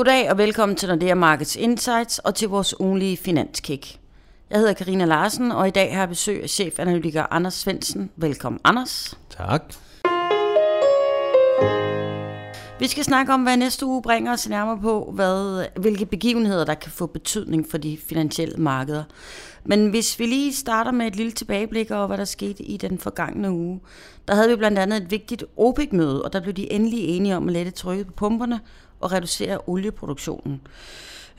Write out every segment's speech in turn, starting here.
Goddag og velkommen til Nordea Markets Insights og til vores ugenlige finanskick. Jeg hedder Karina Larsen, og i dag har jeg besøg af chefanalytiker Anders Svensen. Velkommen, Anders. Tak. Vi skal snakke om, hvad næste uge bringer os nærmere på, hvad, hvilke begivenheder, der kan få betydning for de finansielle markeder. Men hvis vi lige starter med et lille tilbageblik over, hvad der skete i den forgangne uge, der havde vi blandt andet et vigtigt OPEC-møde, og der blev de endelig enige om at lette trykket på pumperne og reducere olieproduktionen.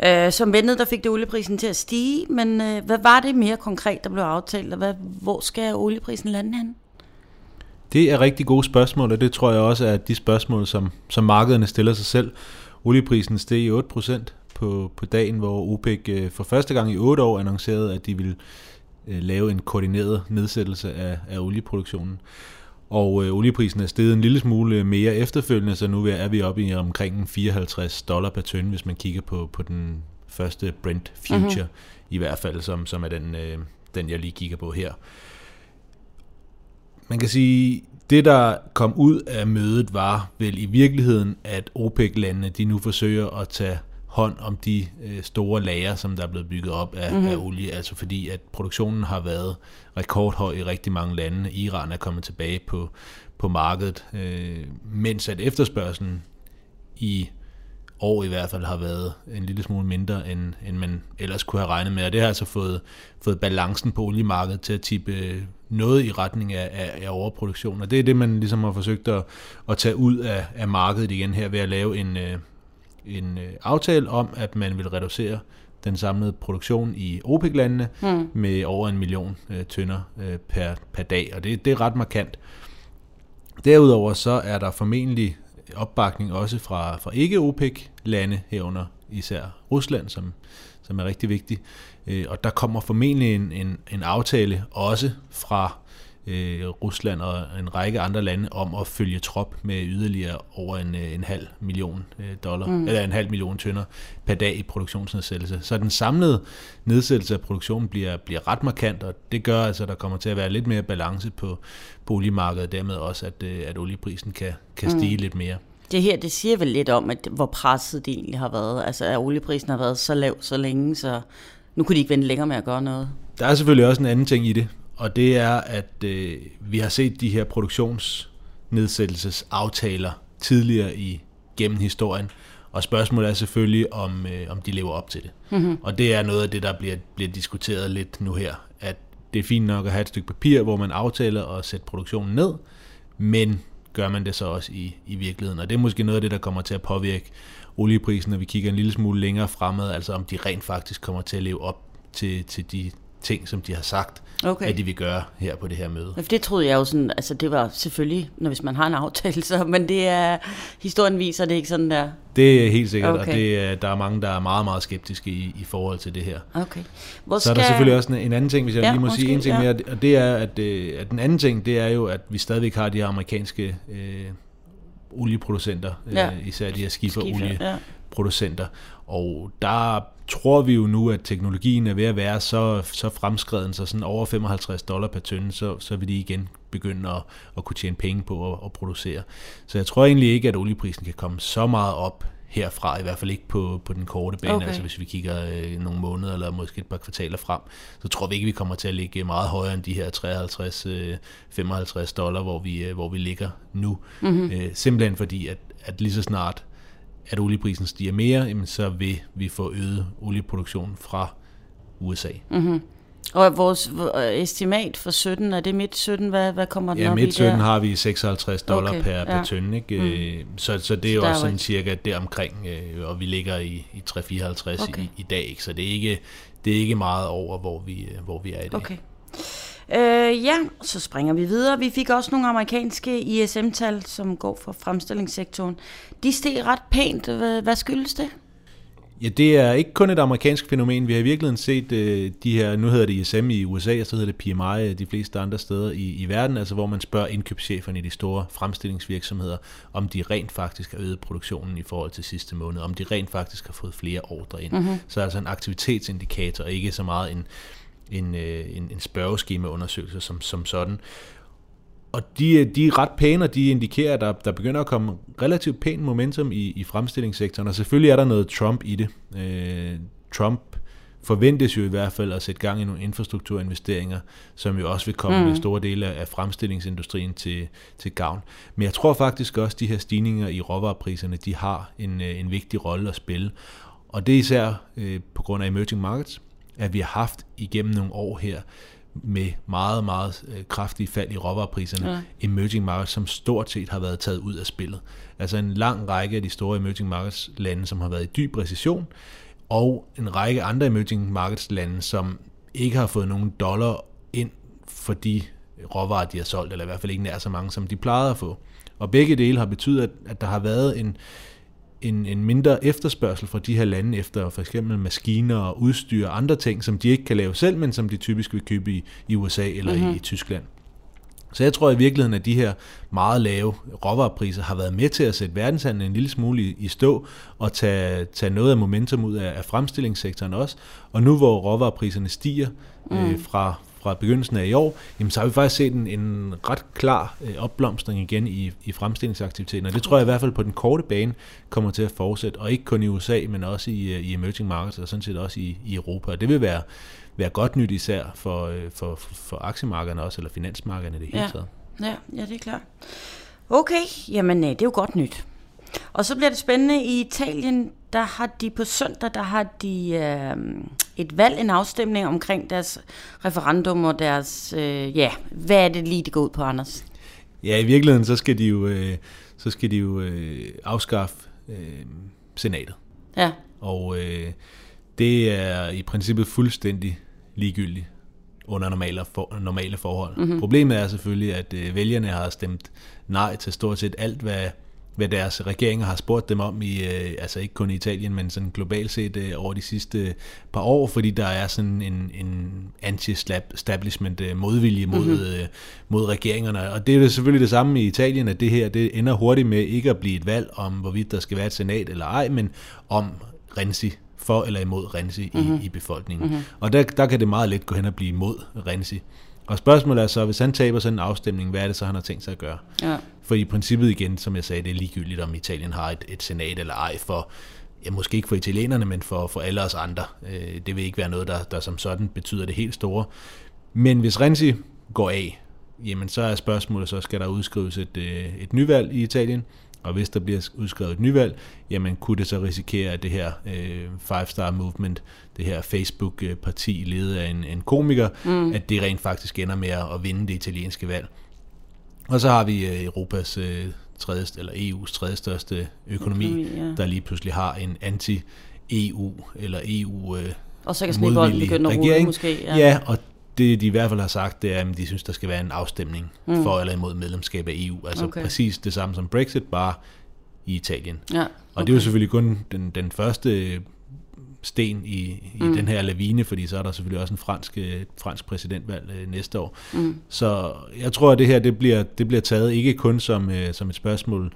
Øh, som ventet, der fik det olieprisen til at stige, men øh, hvad var det mere konkret, der blev aftalt, og hvad, hvor skal olieprisen lande hen? Det er rigtig gode spørgsmål, og det tror jeg også er de spørgsmål, som, som markederne stiller sig selv. Olieprisen steg 8% på, på dagen, hvor OPEC øh, for første gang i 8 år annoncerede, at de ville øh, lave en koordineret nedsættelse af, af olieproduktionen. Og øh, olieprisen er steget en lille smule mere efterfølgende, så nu er vi oppe i omkring 54 dollar per tønde, hvis man kigger på, på den første Brent Future, mm-hmm. i hvert fald, som, som er den, øh, den, jeg lige kigger på her. Man kan sige, det der kom ud af mødet var vel i virkeligheden, at OPEC-landene de nu forsøger at tage hånd om de øh, store lager, som der er blevet bygget op af, mm-hmm. af olie. Altså fordi, at produktionen har været rekordhøj i rigtig mange lande. Iran er kommet tilbage på, på markedet, øh, mens at efterspørgselen i år i hvert fald har været en lille smule mindre, end, end man ellers kunne have regnet med. Og det har altså fået, fået balancen på oliemarkedet til at tippe noget i retning af, af, af overproduktion. Og det er det, man ligesom har forsøgt at, at tage ud af, af markedet igen her ved at lave en, øh, en øh, aftale om, at man vil reducere den samlede produktion i OPEC-landene mm. med over en million øh, tønder øh, per, per dag, og det, det er ret markant. Derudover så er der formentlig opbakning også fra, fra ikke-OPEC-lande herunder, især Rusland, som, som er rigtig vigtig. Øh, og der kommer formentlig en, en, en aftale også fra øh, Rusland og en række andre lande om at følge trop med yderligere over en, øh, en halv million øh, dollar, mm. eller en halv million tønder per dag i produktionsnedsættelse. Så den samlede nedsættelse af produktionen bliver, bliver ret markant, og det gør altså, at der kommer til at være lidt mere balance på boligmarkedet, og dermed også, at, øh, at olieprisen kan, kan mm. stige mm. lidt mere. Det her, det siger vel lidt om, at hvor presset det egentlig har været. Altså, at olieprisen har været så lav så længe, så nu kunne de ikke vente længere med at gøre noget. Der er selvfølgelig også en anden ting i det, og det er, at øh, vi har set de her produktionsnedsættelsesaftaler tidligere i gennem historien, og spørgsmålet er selvfølgelig, om, øh, om de lever op til det. Mm-hmm. Og det er noget af det, der bliver, bliver diskuteret lidt nu her, at det er fint nok at have et stykke papir, hvor man aftaler at sætte produktionen ned, men gør man det så også i, i virkeligheden? Og det er måske noget af det, der kommer til at påvirke olieprisen, når vi kigger en lille smule længere fremad, altså om de rent faktisk kommer til at leve op til, til de ting, som de har sagt, okay. at de vil gøre her på det her møde. Ja, for det troede jeg jo sådan, altså det var selvfølgelig, når hvis man har en aftale, så, men det er, historien viser det ikke sådan der. Det er helt sikkert, okay. og det er, der er mange, der er meget, meget skeptiske i, i forhold til det her. Okay. Hvor skal... Så er der selvfølgelig også en, en anden ting, hvis jeg ja, lige må måske, sige en ting ja. mere, og det er, at, øh, at den anden ting, det er jo, at vi stadigvæk har de her amerikanske øh, olieproducenter, ja. øh, især de her skiferolie. Ja producenter. Og der tror vi jo nu, at teknologien er ved at være så, så fremskreden, så sådan over 55 dollar per tønde, så, så vil de igen begynde at, at kunne tjene penge på at, at producere. Så jeg tror egentlig ikke, at olieprisen kan komme så meget op herfra, i hvert fald ikke på, på den korte bane, okay. altså hvis vi kigger øh, nogle måneder eller måske et par kvartaler frem, så tror vi ikke, vi kommer til at ligge meget højere end de her 53-55 øh, dollar, hvor vi, øh, hvor vi ligger nu. Mm-hmm. Øh, simpelthen fordi, at, at lige så snart at olieprisen stiger mere, jamen så vil vi få øget olieproduktion fra USA. Mm-hmm. Og vores estimat for 17, er det midt 17? Hvad, hvad kommer den ja, op midt 17 har vi 56 dollar okay, per, ja. per tønde. Ikke? Mm. Så, så det er jo også sådan cirka deromkring, øh, og vi ligger i, i 354 okay. i, i dag. Ikke? Så det er, ikke, det er ikke meget over, hvor vi, øh, hvor vi er i dag. Okay. Øh, ja, så springer vi videre. Vi fik også nogle amerikanske ISM-tal, som går for fremstillingssektoren. De steg ret pænt. Hvad skyldes det? Ja, det er ikke kun et amerikansk fænomen. Vi har i virkeligheden set øh, de her, nu hedder det ISM i USA, og så hedder det PMI øh, de fleste andre steder i, i verden, altså hvor man spørger indkøbscheferne i de store fremstillingsvirksomheder, om de rent faktisk har øget produktionen i forhold til sidste måned, om de rent faktisk har fået flere ordre ind. Mm-hmm. Så altså en aktivitetsindikator, ikke så meget en, en, øh, en, en spørgeskemaundersøgelse som, som sådan. og de, de er ret pæne, og de indikerer, at der, der begynder at komme relativt pænt momentum i, i fremstillingssektoren, og selvfølgelig er der noget Trump i det. Øh, Trump forventes jo i hvert fald at sætte gang i nogle infrastrukturinvesteringer, som jo også vil komme mm. store dele af fremstillingsindustrien til, til gavn. Men jeg tror faktisk også, at de her stigninger i råvarepriserne, de har en, øh, en vigtig rolle at spille. Og det er især øh, på grund af emerging markets, at vi har haft igennem nogle år her med meget, meget øh, kraftige fald i råvarepriserne, ja. emerging markets, som stort set har været taget ud af spillet. Altså en lang række af de store emerging markets lande, som har været i dyb recession, og en række andre emerging markets lande, som ikke har fået nogen dollar ind for de råvarer, de har solgt, eller i hvert fald ikke nær så mange, som de plejede at få. Og begge dele har betydet, at, at der har været en, en, en mindre efterspørgsel fra de her lande efter for eksempel maskiner og udstyr og andre ting, som de ikke kan lave selv, men som de typisk vil købe i, i USA eller mm-hmm. i, i Tyskland. Så jeg tror i virkeligheden, at de her meget lave råvarepriser har været med til at sætte verdenshandlen en lille smule i, i stå og tage, tage noget af momentum ud af, af fremstillingssektoren også. Og nu hvor råvarepriserne stiger mm. øh, fra, fra begyndelsen af i år, jamen, så har vi faktisk set en, en ret klar øh, opblomstring igen i, i fremstillingsaktiviteten. Og det tror jeg i hvert fald på den korte bane kommer til at fortsætte, og ikke kun i USA, men også i, øh, i emerging markets, og sådan set også i, i Europa. Og det vil være, være godt nyt især for, øh, for, for, for aktiemarkederne også, eller finansmarkederne i det hele ja. taget. Ja, ja, det er klart. Okay, jamen øh, det er jo godt nyt. Og så bliver det spændende i Italien, der har de på søndag, der har de øh, et valg, en afstemning omkring deres referendum og deres, øh, ja, hvad er det lige, det går ud på, Anders? Ja, i virkeligheden, så skal de jo, øh, så skal de jo øh, afskaffe øh, senatet. Ja. Og øh, det er i princippet fuldstændig ligegyldigt under normale, for, normale forhold. Mm-hmm. Problemet er selvfølgelig, at øh, vælgerne har stemt nej til stort set alt, hvad hvad deres regeringer har spurgt dem om i, øh, altså ikke kun i Italien, men sådan globalt set øh, over de sidste par år, fordi der er sådan en, en anti-establishment øh, modvilje mod, mm-hmm. øh, mod regeringerne. Og det er det selvfølgelig det samme i Italien, at det her det ender hurtigt med ikke at blive et valg om, hvorvidt der skal være et senat eller ej, men om Renzi for eller imod Renzi mm-hmm. i, mhm. i befolkningen. Mm-hmm. Og der, der kan det meget let gå hen og blive imod Renzi. Og spørgsmålet er så, hvis han taber sådan en afstemning, hvad er det så, han har tænkt sig at gøre? Ja. For i princippet igen, som jeg sagde, det er ligegyldigt, om Italien har et, et senat eller ej for, ja, måske ikke for italienerne, men for, for alle os andre. Øh, det vil ikke være noget, der, der som sådan betyder det helt store. Men hvis Renzi går af, jamen så er spørgsmålet, så skal der udskrives et, øh, et nyvalg i Italien, og hvis der bliver udskrevet et nyvalg, jamen kunne det så risikere, at det her øh, Five Star Movement, det her Facebook-parti ledet af en, en komiker, mm. at det rent faktisk ender med at vinde det italienske valg. Og så har vi øh, Europas øh, tredje, eller EU's tredje største økonomi, økonomi ja. der lige pludselig har en anti-EU eller EU øh, og så kan snibbolden begynde at rulle måske. Ja. ja, og det de i hvert fald har sagt, det er, at de synes, der skal være en afstemning mm. for eller imod medlemskab af EU. Altså okay. præcis det samme som Brexit, bare i Italien. Ja, okay. Og det er jo selvfølgelig kun den, den første sten i, i mm. den her lavine, fordi så er der selvfølgelig også en fransk, fransk præsidentvalg øh, næste år. Mm. Så jeg tror, at det her det bliver, det bliver taget ikke kun som, øh, som et spørgsmål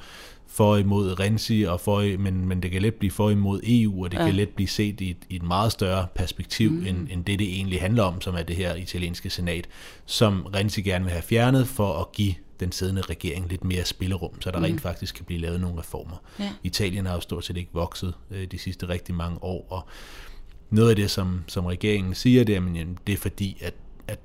for imod Renzi, og for, men, men det kan let blive for imod EU, og det ja. kan let blive set i et, i et meget større perspektiv, mm. end, end det, det egentlig handler om, som er det her italienske senat, som Renzi gerne vil have fjernet for at give den siddende regering lidt mere spillerum, så der mm. rent faktisk kan blive lavet nogle reformer. Ja. Italien har jo stort set ikke vokset øh, de sidste rigtig mange år, og noget af det, som, som regeringen siger, det er, men, det er fordi, at, at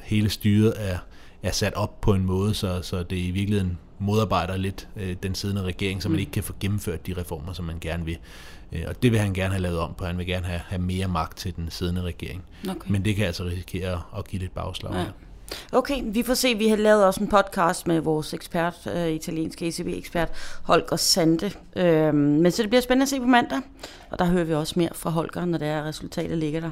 hele styret er, er sat op på en måde, så, så det i virkeligheden modarbejder lidt øh, den siddende regering, så man mm. ikke kan få gennemført de reformer, som man gerne vil. Øh, og det vil han gerne have lavet om på. Han vil gerne have, have mere magt til den siddende regering. Okay. Men det kan altså risikere at give lidt bagslag. Ja. Okay, vi får se. Vi har lavet også en podcast med vores ekspert, øh, italienske ECB-ekspert, Holger Sande. Øh, men så det bliver spændende at se på mandag, og der hører vi også mere fra Holger, når det er, resultatet ligger der.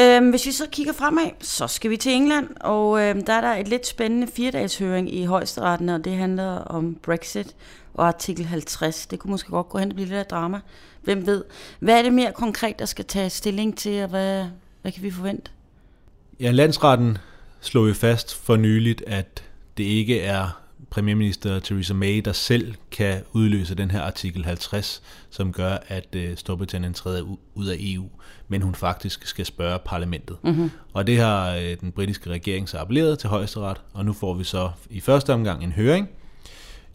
Øhm, hvis vi så kigger fremad, så skal vi til England, og øhm, der er der et lidt spændende firedages høring i højesteretten, og det handler om Brexit og artikel 50. Det kunne måske godt gå hen og blive lidt af drama. Hvem ved? Hvad er det mere konkret, der skal tage stilling til, og hvad, hvad kan vi forvente? Ja, landsretten slog jo fast for nyligt, at det ikke er premierminister Theresa May, der selv kan udløse den her artikel 50, som gør, at øh, Storbritannien træder ud af EU, men hun faktisk skal spørge parlamentet. Mm-hmm. Og det har øh, den britiske regering så appelleret til højesteret, og nu får vi så i første omgang en høring,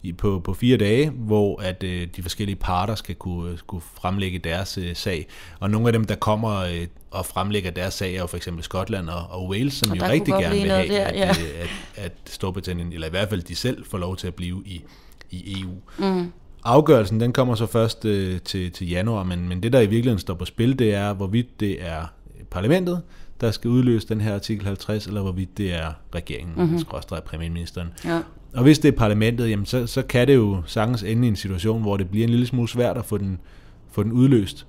i, på, på fire dage, hvor at øh, de forskellige parter skal kunne, kunne fremlægge deres øh, sag. Og nogle af dem, der kommer øh, og fremlægger deres sag, er jo for eksempel Skotland og, og Wales, som og jo rigtig gerne vil have, der, ja. at, øh, at, at Storbritannien, eller i hvert fald de selv, får lov til at blive i, i EU. Mm. Afgørelsen den kommer så først øh, til, til januar, men, men det der i virkeligheden står på spil, det er, hvorvidt det er parlamentet, der skal udløse den her artikel 50, eller hvorvidt det er regeringen, mm-hmm. skråstrej premierministeren. Ja. Og hvis det er parlamentet, jamen så, så kan det jo sagtens ende i en situation, hvor det bliver en lille smule svært at få den, få den udløst.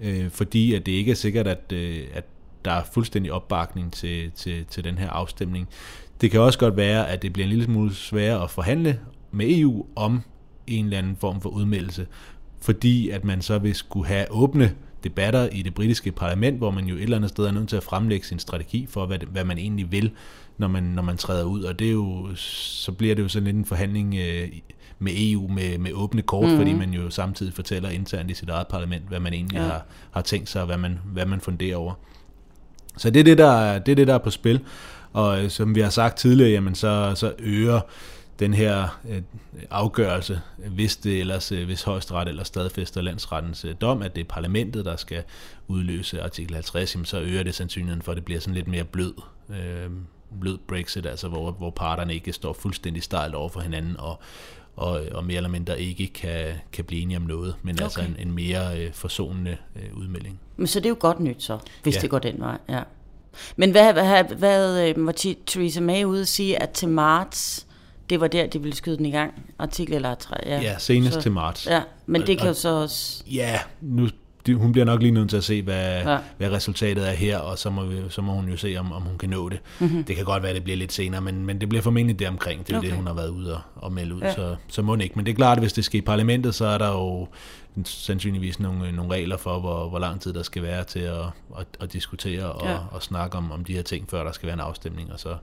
Øh, fordi at det ikke er sikkert, at, øh, at der er fuldstændig opbakning til, til, til den her afstemning. Det kan også godt være, at det bliver en lille smule sværere at forhandle med EU om en eller anden form for udmeldelse, fordi at man så vil skulle have åbne debatter i det britiske parlament, hvor man jo et eller andet sted er nødt til at fremlægge sin strategi for, hvad, hvad man egentlig vil når man, når man træder ud, og det er jo, så bliver det jo sådan lidt en forhandling øh, med EU med, med åbne kort, mm. fordi man jo samtidig fortæller internt i sit eget parlament, hvad man egentlig ja. har, har tænkt sig, og hvad man, hvad man funderer over. Så det er det, der, det er det, der er på spil, og øh, som vi har sagt tidligere, jamen så, så øger den her øh, afgørelse, hvis det ellers, øh, hvis højesteret eller stadfæster landsrettens øh, dom, at det er parlamentet, der skal udløse artikel 50, jamen, så øger det sandsynligheden for, at det bliver sådan lidt mere blød øh, blød Brexit, altså hvor, hvor parterne ikke står fuldstændig stejlt over for hinanden, og, og, og mere eller mindre ikke kan, kan blive enige om noget, men okay. altså en, en mere øh, forsonende øh, udmelding. Men så det er jo godt nyt så, hvis ja. det går den vej, ja. Men hvad, hvad, hvad øh, var Theresa May ude at sige, at til marts, det var der, de ville skyde den i gang, artikel eller tre, ja. Ja, senest så, til marts. Ja, men det kan jo så også... Ja, nu hun bliver nok lige nødt til at se, hvad, ja. hvad resultatet er her, og så må, vi, så må hun jo se, om, om hun kan nå det. Mm-hmm. Det kan godt være, at det bliver lidt senere, men, men det bliver formentlig det omkring. Det er okay. det, hun har været ude og, og melde ud, ja. så, så må ikke. Men det er klart, at hvis det skal i parlamentet, så er der jo sandsynligvis nogle, nogle regler for, hvor, hvor lang tid der skal være til at, at, at diskutere og, ja. og snakke om, om de her ting, før der skal være en afstemning, og så,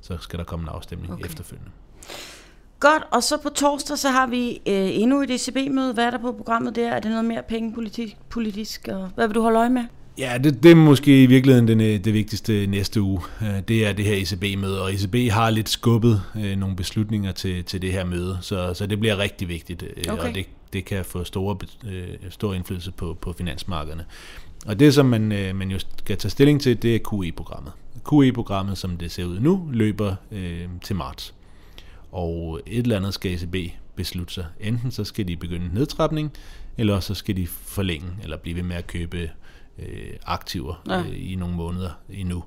så skal der komme en afstemning okay. efterfølgende. Godt, og så på torsdag, så har vi øh, endnu et ECB-møde. Hvad er der på programmet der? Er det noget mere pengepolitisk? Politisk, og hvad vil du holde øje med? Ja, det, det er måske i virkeligheden den, det vigtigste næste uge. Øh, det er det her ECB-møde, og ECB har lidt skubbet øh, nogle beslutninger til, til det her møde, så, så det bliver rigtig vigtigt, øh, okay. og det, det kan få store, øh, stor indflydelse på, på finansmarkederne. Og det, som man, øh, man jo skal tage stilling til, det er QE-programmet. QE-programmet, som det ser ud nu, løber øh, til marts og et eller andet skal ECB beslutte sig. Enten så skal de begynde nedtrapning, eller så skal de forlænge, eller blive ved med at købe øh, aktiver ja. øh, i nogle måneder endnu.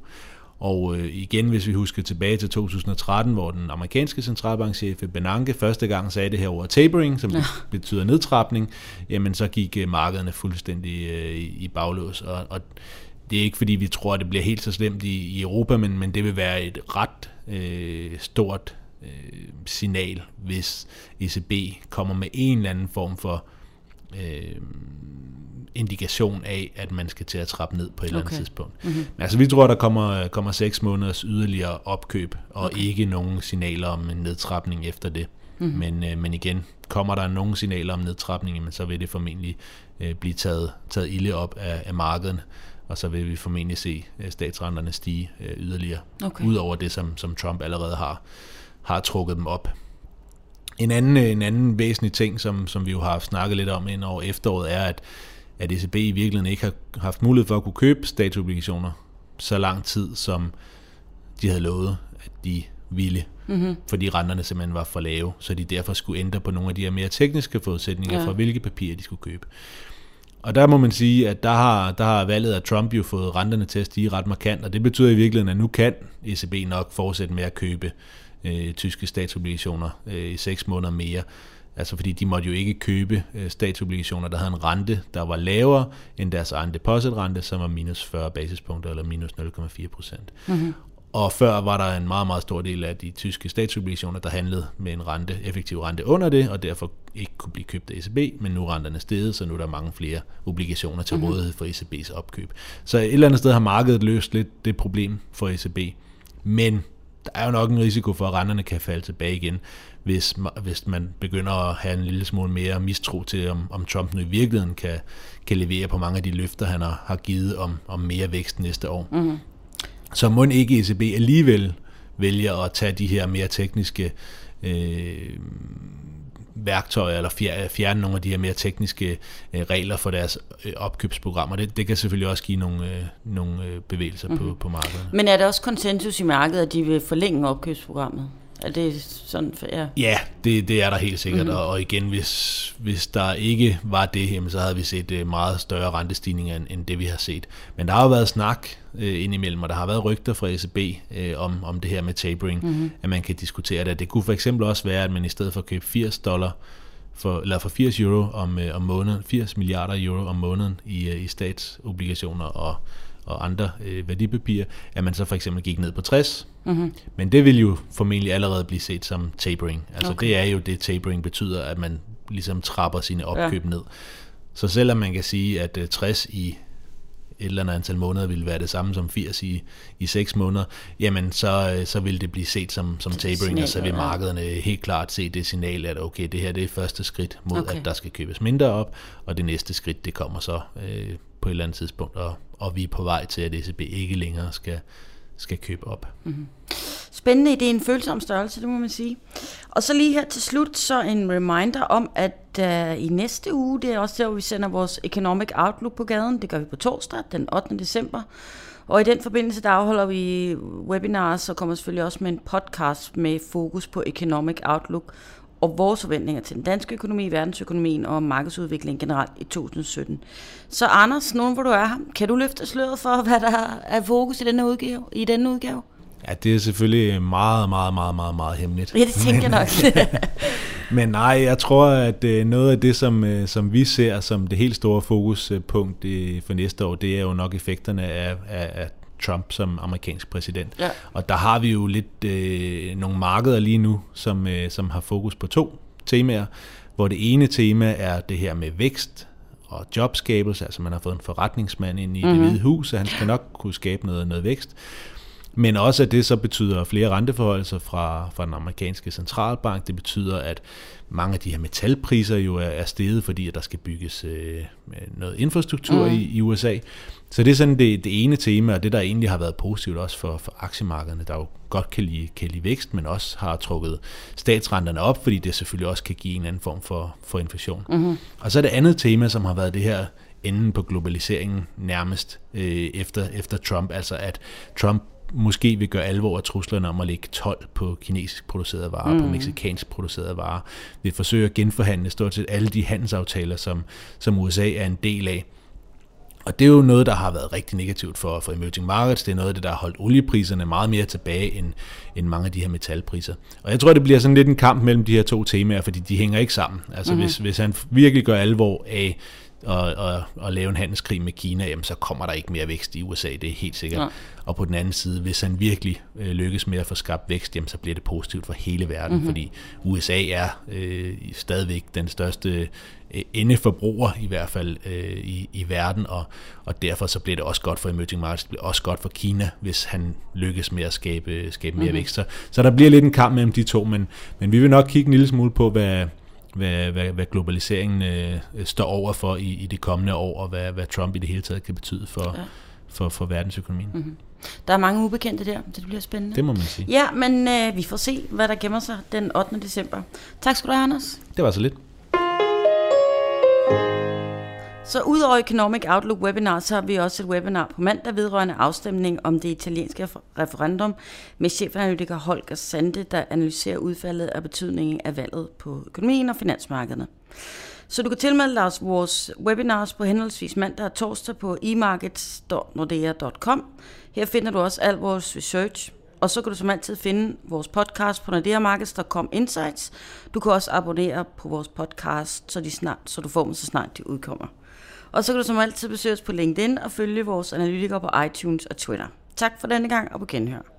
Og øh, igen, hvis vi husker tilbage til 2013, hvor den amerikanske centralbankchef Bernanke første gang sagde det her ord tapering, som ja. betyder nedtrapning, jamen så gik øh, markederne fuldstændig øh, i baglås. Og, og det er ikke fordi, vi tror, at det bliver helt så slemt i, i Europa, men, men det vil være et ret øh, stort øh, signal, hvis ECB kommer med en eller anden form for øh, indikation af, at man skal til at trappe ned på et okay. eller andet tidspunkt. Mm-hmm. Men altså, vi tror, der kommer, kommer seks måneders yderligere opkøb, og okay. ikke nogen signaler om en nedtrapning efter det. Mm-hmm. Men, øh, men igen, kommer der nogen signaler om nedtrapning, men så vil det formentlig øh, blive taget, taget ilde op af, af markedet, og så vil vi formentlig se øh, statsrenterne stige øh, yderligere, okay. ud over det, som, som Trump allerede har har trukket dem op. En anden, en anden væsentlig ting, som, som vi jo har snakket lidt om ind over efteråret, er, at, at ECB i virkeligheden ikke har haft mulighed for at kunne købe statsobligationer så lang tid, som de havde lovet, at de ville, mm-hmm. fordi renterne simpelthen var for lave, så de derfor skulle ændre på nogle af de her mere tekniske forudsætninger ja. for, hvilke papirer de skulle købe. Og der må man sige, at der har, der har valget af Trump jo fået renterne til at stige ret markant, og det betyder i virkeligheden, at nu kan ECB nok fortsætte med at købe øh, tyske statsobligationer øh, i seks måneder mere. Altså fordi de måtte jo ikke købe øh, statsobligationer, der havde en rente, der var lavere end deres egen depositrente, som var minus 40 basispunkter eller minus 0,4 procent. Mm-hmm. Og før var der en meget, meget stor del af de tyske statsobligationer, der handlede med en rente, effektiv rente under det, og derfor ikke kunne blive købt af ECB, men nu er renterne steget, så nu er der mange flere obligationer til mm-hmm. rådighed for ECB's opkøb. Så et eller andet sted har markedet løst lidt det problem for ECB. Men der er jo nok en risiko for, at renterne kan falde tilbage igen, hvis, hvis man begynder at have en lille smule mere mistro til, om, om Trump nu i virkeligheden kan, kan levere på mange af de løfter, han har, har givet om, om mere vækst næste år. Mm-hmm. Så må ikke ECB alligevel vælger at tage de her mere tekniske øh, værktøjer, eller fjerne nogle af de her mere tekniske øh, regler for deres øh, opkøbsprogrammer. Det, det kan selvfølgelig også give nogle, øh, nogle bevægelser mm-hmm. på, mhm. på markedet. Men er der også konsensus i markedet, at de vil forlænge opkøbsprogrammet? Er det sådan, for, ja? Ja, det, det er der helt sikkert, mm-hmm. og, og igen, hvis, hvis der ikke var det, jamen, så havde vi set uh, meget større rentestigninger end, end det, vi har set. Men der har jo været snak uh, indimellem, og der har været rygter fra ECB uh, om, om det her med tapering, mm-hmm. at man kan diskutere det. Det kunne for eksempel også være, at man i stedet for at købe 80 dollar, for, eller for 80 euro om, uh, om måneden, 80 milliarder euro om måneden i, uh, i statsobligationer og og andre øh, værdipapirer, at man så for eksempel gik ned på 60. Mm-hmm. Men det vil jo formentlig allerede blive set som tapering. Altså okay. det er jo det, tapering betyder, at man ligesom trapper sine opkøb ja. ned. Så selvom man kan sige, at øh, 60 i et eller andet antal måneder ville være det samme som 80 i, i 6 måneder, jamen så, øh, så vil det blive set som, som tapering, signal, og så vil markederne helt klart se det signal, at okay, det her det er første skridt mod, okay. at der skal købes mindre op, og det næste skridt, det kommer så øh, på et eller andet tidspunkt, og, og vi er på vej til, at ECB ikke længere skal, skal købe op. Mm-hmm. Spændende, det er en følsom størrelse, det må man sige. Og så lige her til slut, så en reminder om, at uh, i næste uge, det er også der, hvor vi sender vores Economic Outlook på gaden. Det gør vi på torsdag, den 8. december. Og i den forbindelse, der afholder vi webinars, og kommer selvfølgelig også med en podcast med fokus på Economic Outlook og vores forventninger til den danske økonomi, verdensøkonomien og markedsudviklingen generelt i 2017. Så Anders, nogen hvor du er her, kan du løfte sløret for, hvad der er fokus i denne udgave? I denne udgave? Ja, det er selvfølgelig meget, meget, meget, meget, meget hemmeligt. Ja, det tænker jeg nok. men nej, jeg tror, at øh, noget af det, som, øh, som vi ser som det helt store fokuspunkt for næste år, det er jo nok effekterne af, af, af Trump som amerikansk præsident. Ja. Og der har vi jo lidt øh, nogle markeder lige nu, som, øh, som har fokus på to temaer, hvor det ene tema er det her med vækst og jobskabelse, altså man har fået en forretningsmand ind i mm-hmm. det mhm. hvide hus, og han skal nok kunne skabe noget, noget vækst. Men også at det så betyder flere renteforholdelser fra, fra den amerikanske centralbank. Det betyder, at mange af de her metalpriser jo er, er steget, fordi at der skal bygges øh, noget infrastruktur mm. i, i USA. Så det er sådan det, det ene tema, og det der egentlig har været positivt også for, for aktiemarkederne, der jo godt kan lide, kan lide vækst, men også har trukket statsrenterne op, fordi det selvfølgelig også kan give en anden form for, for inflation. Mm-hmm. Og så er det andet tema, som har været det her enden på globaliseringen nærmest øh, efter, efter Trump, altså at Trump måske vil gøre alvor af truslerne om at lægge 12 på kinesisk producerede varer, mm. på meksikansk producerede varer, vil forsøge at genforhandle stort set alle de handelsaftaler, som, som USA er en del af. Og det er jo noget, der har været rigtig negativt for, for emerging markets. Det er noget af det, der har holdt oliepriserne meget mere tilbage end, end mange af de her metalpriser. Og jeg tror, det bliver sådan lidt en kamp mellem de her to temaer, fordi de hænger ikke sammen. Altså mm-hmm. hvis, hvis han virkelig gør alvor af og, og, og lave en handelskrig med Kina, jamen, så kommer der ikke mere vækst i USA, det er helt sikkert. Ja. Og på den anden side, hvis han virkelig øh, lykkes med at få skabt vækst, jamen, så bliver det positivt for hele verden, mm-hmm. fordi USA er øh, stadigvæk den største øh, endeforbruger i hvert fald øh, i, i verden, og, og derfor så bliver det også godt for emerging markets, det bliver også godt for Kina, hvis han lykkes med at skabe, skabe mere mm-hmm. vækst. Så, så der bliver lidt en kamp mellem de to, men, men vi vil nok kigge en lille smule på, hvad hvad, hvad, hvad globaliseringen øh, står over for i, i det kommende år, og hvad, hvad Trump i det hele taget kan betyde for, ja. for, for verdensøkonomien. Mm-hmm. Der er mange ubekendte der, det bliver spændende. Det må man sige. Ja, men øh, vi får se, hvad der gemmer sig den 8. december. Tak skal du have, Anders. Det var så lidt. Så udover Economic Outlook webinar, så har vi også et webinar på mandag vedrørende afstemning om det italienske referendum med chefanalytiker Holger Sande, der analyserer udfaldet og betydningen af valget på økonomien og finansmarkederne. Så du kan tilmelde dig vores webinars på henholdsvis mandag og torsdag på emarkets.nordea.com. Her finder du også al vores research, og så kan du som altid finde vores podcast på nordeamarkets.com Insights. Du kan også abonnere på vores podcast, så, de snart, så du får dem så snart de udkommer. Og så kan du som altid besøge os på LinkedIn og følge vores analytikere på iTunes og Twitter. Tak for denne gang og på genhør.